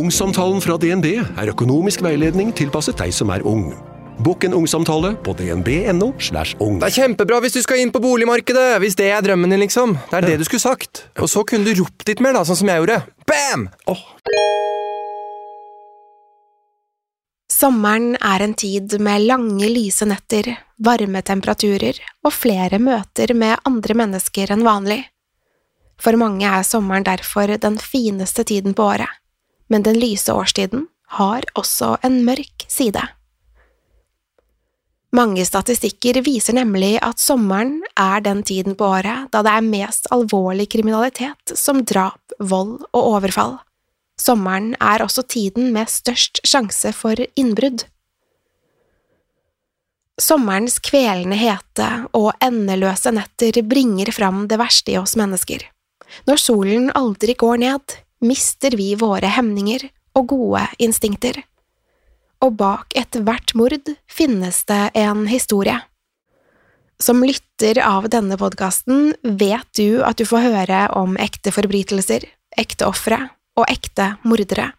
Ungsamtalen fra DNB er økonomisk veiledning tilpasset deg som er ung. Bokk en ungsamtale på dnb.no. slash ung. Det er kjempebra hvis du skal inn på boligmarkedet, hvis det er drømmen din, liksom. Det er det du skulle sagt. Og så kunne du ropt litt mer, da, sånn som jeg gjorde. Bam! Sommeren er en tid med lange, lyse netter, varme temperaturer og flere møter med andre mennesker enn vanlig. For mange er sommeren derfor den fineste tiden på året, men den lyse årstiden har også en mørk side. Mange statistikker viser nemlig at sommeren er den tiden på året da det er mest alvorlig kriminalitet som drap, vold og overfall. Sommeren er også tiden med størst sjanse for innbrudd. Sommerens kvelende hete og endeløse netter bringer fram det verste i oss mennesker. Når solen aldri går ned, mister vi våre hemninger og gode instinkter. Og bak ethvert mord finnes det en historie. Som lytter av denne podkasten vet du at du får høre om ekte forbrytelser, ekte ofre og ekte mordere.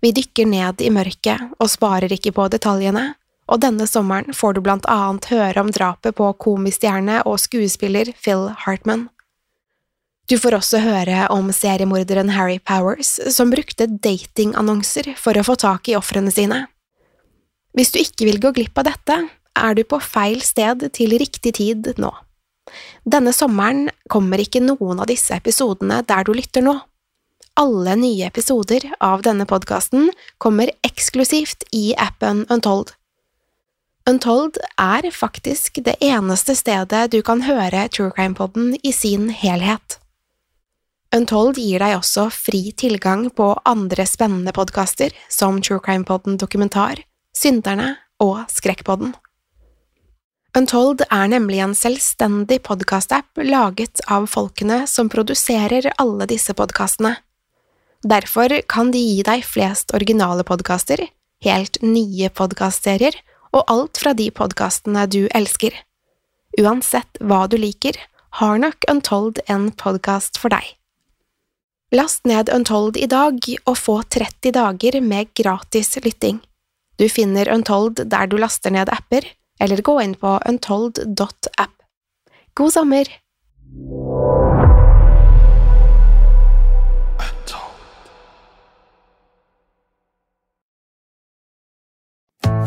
Vi dykker ned i mørket og sparer ikke på detaljene, og denne sommeren får du blant annet høre om drapet på komistjerne og skuespiller Phil Hartman. Du får også høre om seriemorderen Harry Powers, som brukte datingannonser for å få tak i ofrene sine. Hvis du ikke vil gå glipp av dette, er du på feil sted til riktig tid nå. Denne sommeren kommer ikke noen av disse episodene der du lytter nå. Alle nye episoder av denne podkasten kommer eksklusivt i appen Untold. Untold er faktisk det eneste stedet du kan høre True Crime-poden i sin helhet. Untold gir deg også fri tilgang på andre spennende podkaster, som True Crime-podden Dokumentar, Synderne og Skrekkpodden. Untold er nemlig en selvstendig podkastapp laget av folkene som produserer alle disse podkastene. Derfor kan de gi deg flest originale podkaster, helt nye podkastserier og alt fra de podkastene du elsker. Uansett hva du liker, har nok Untold en podkast for deg. Last ned Untold i dag og få 30 dager med gratis lytting. Du finner Untold der du laster ned apper, eller gå inn på untold.app. God sommer!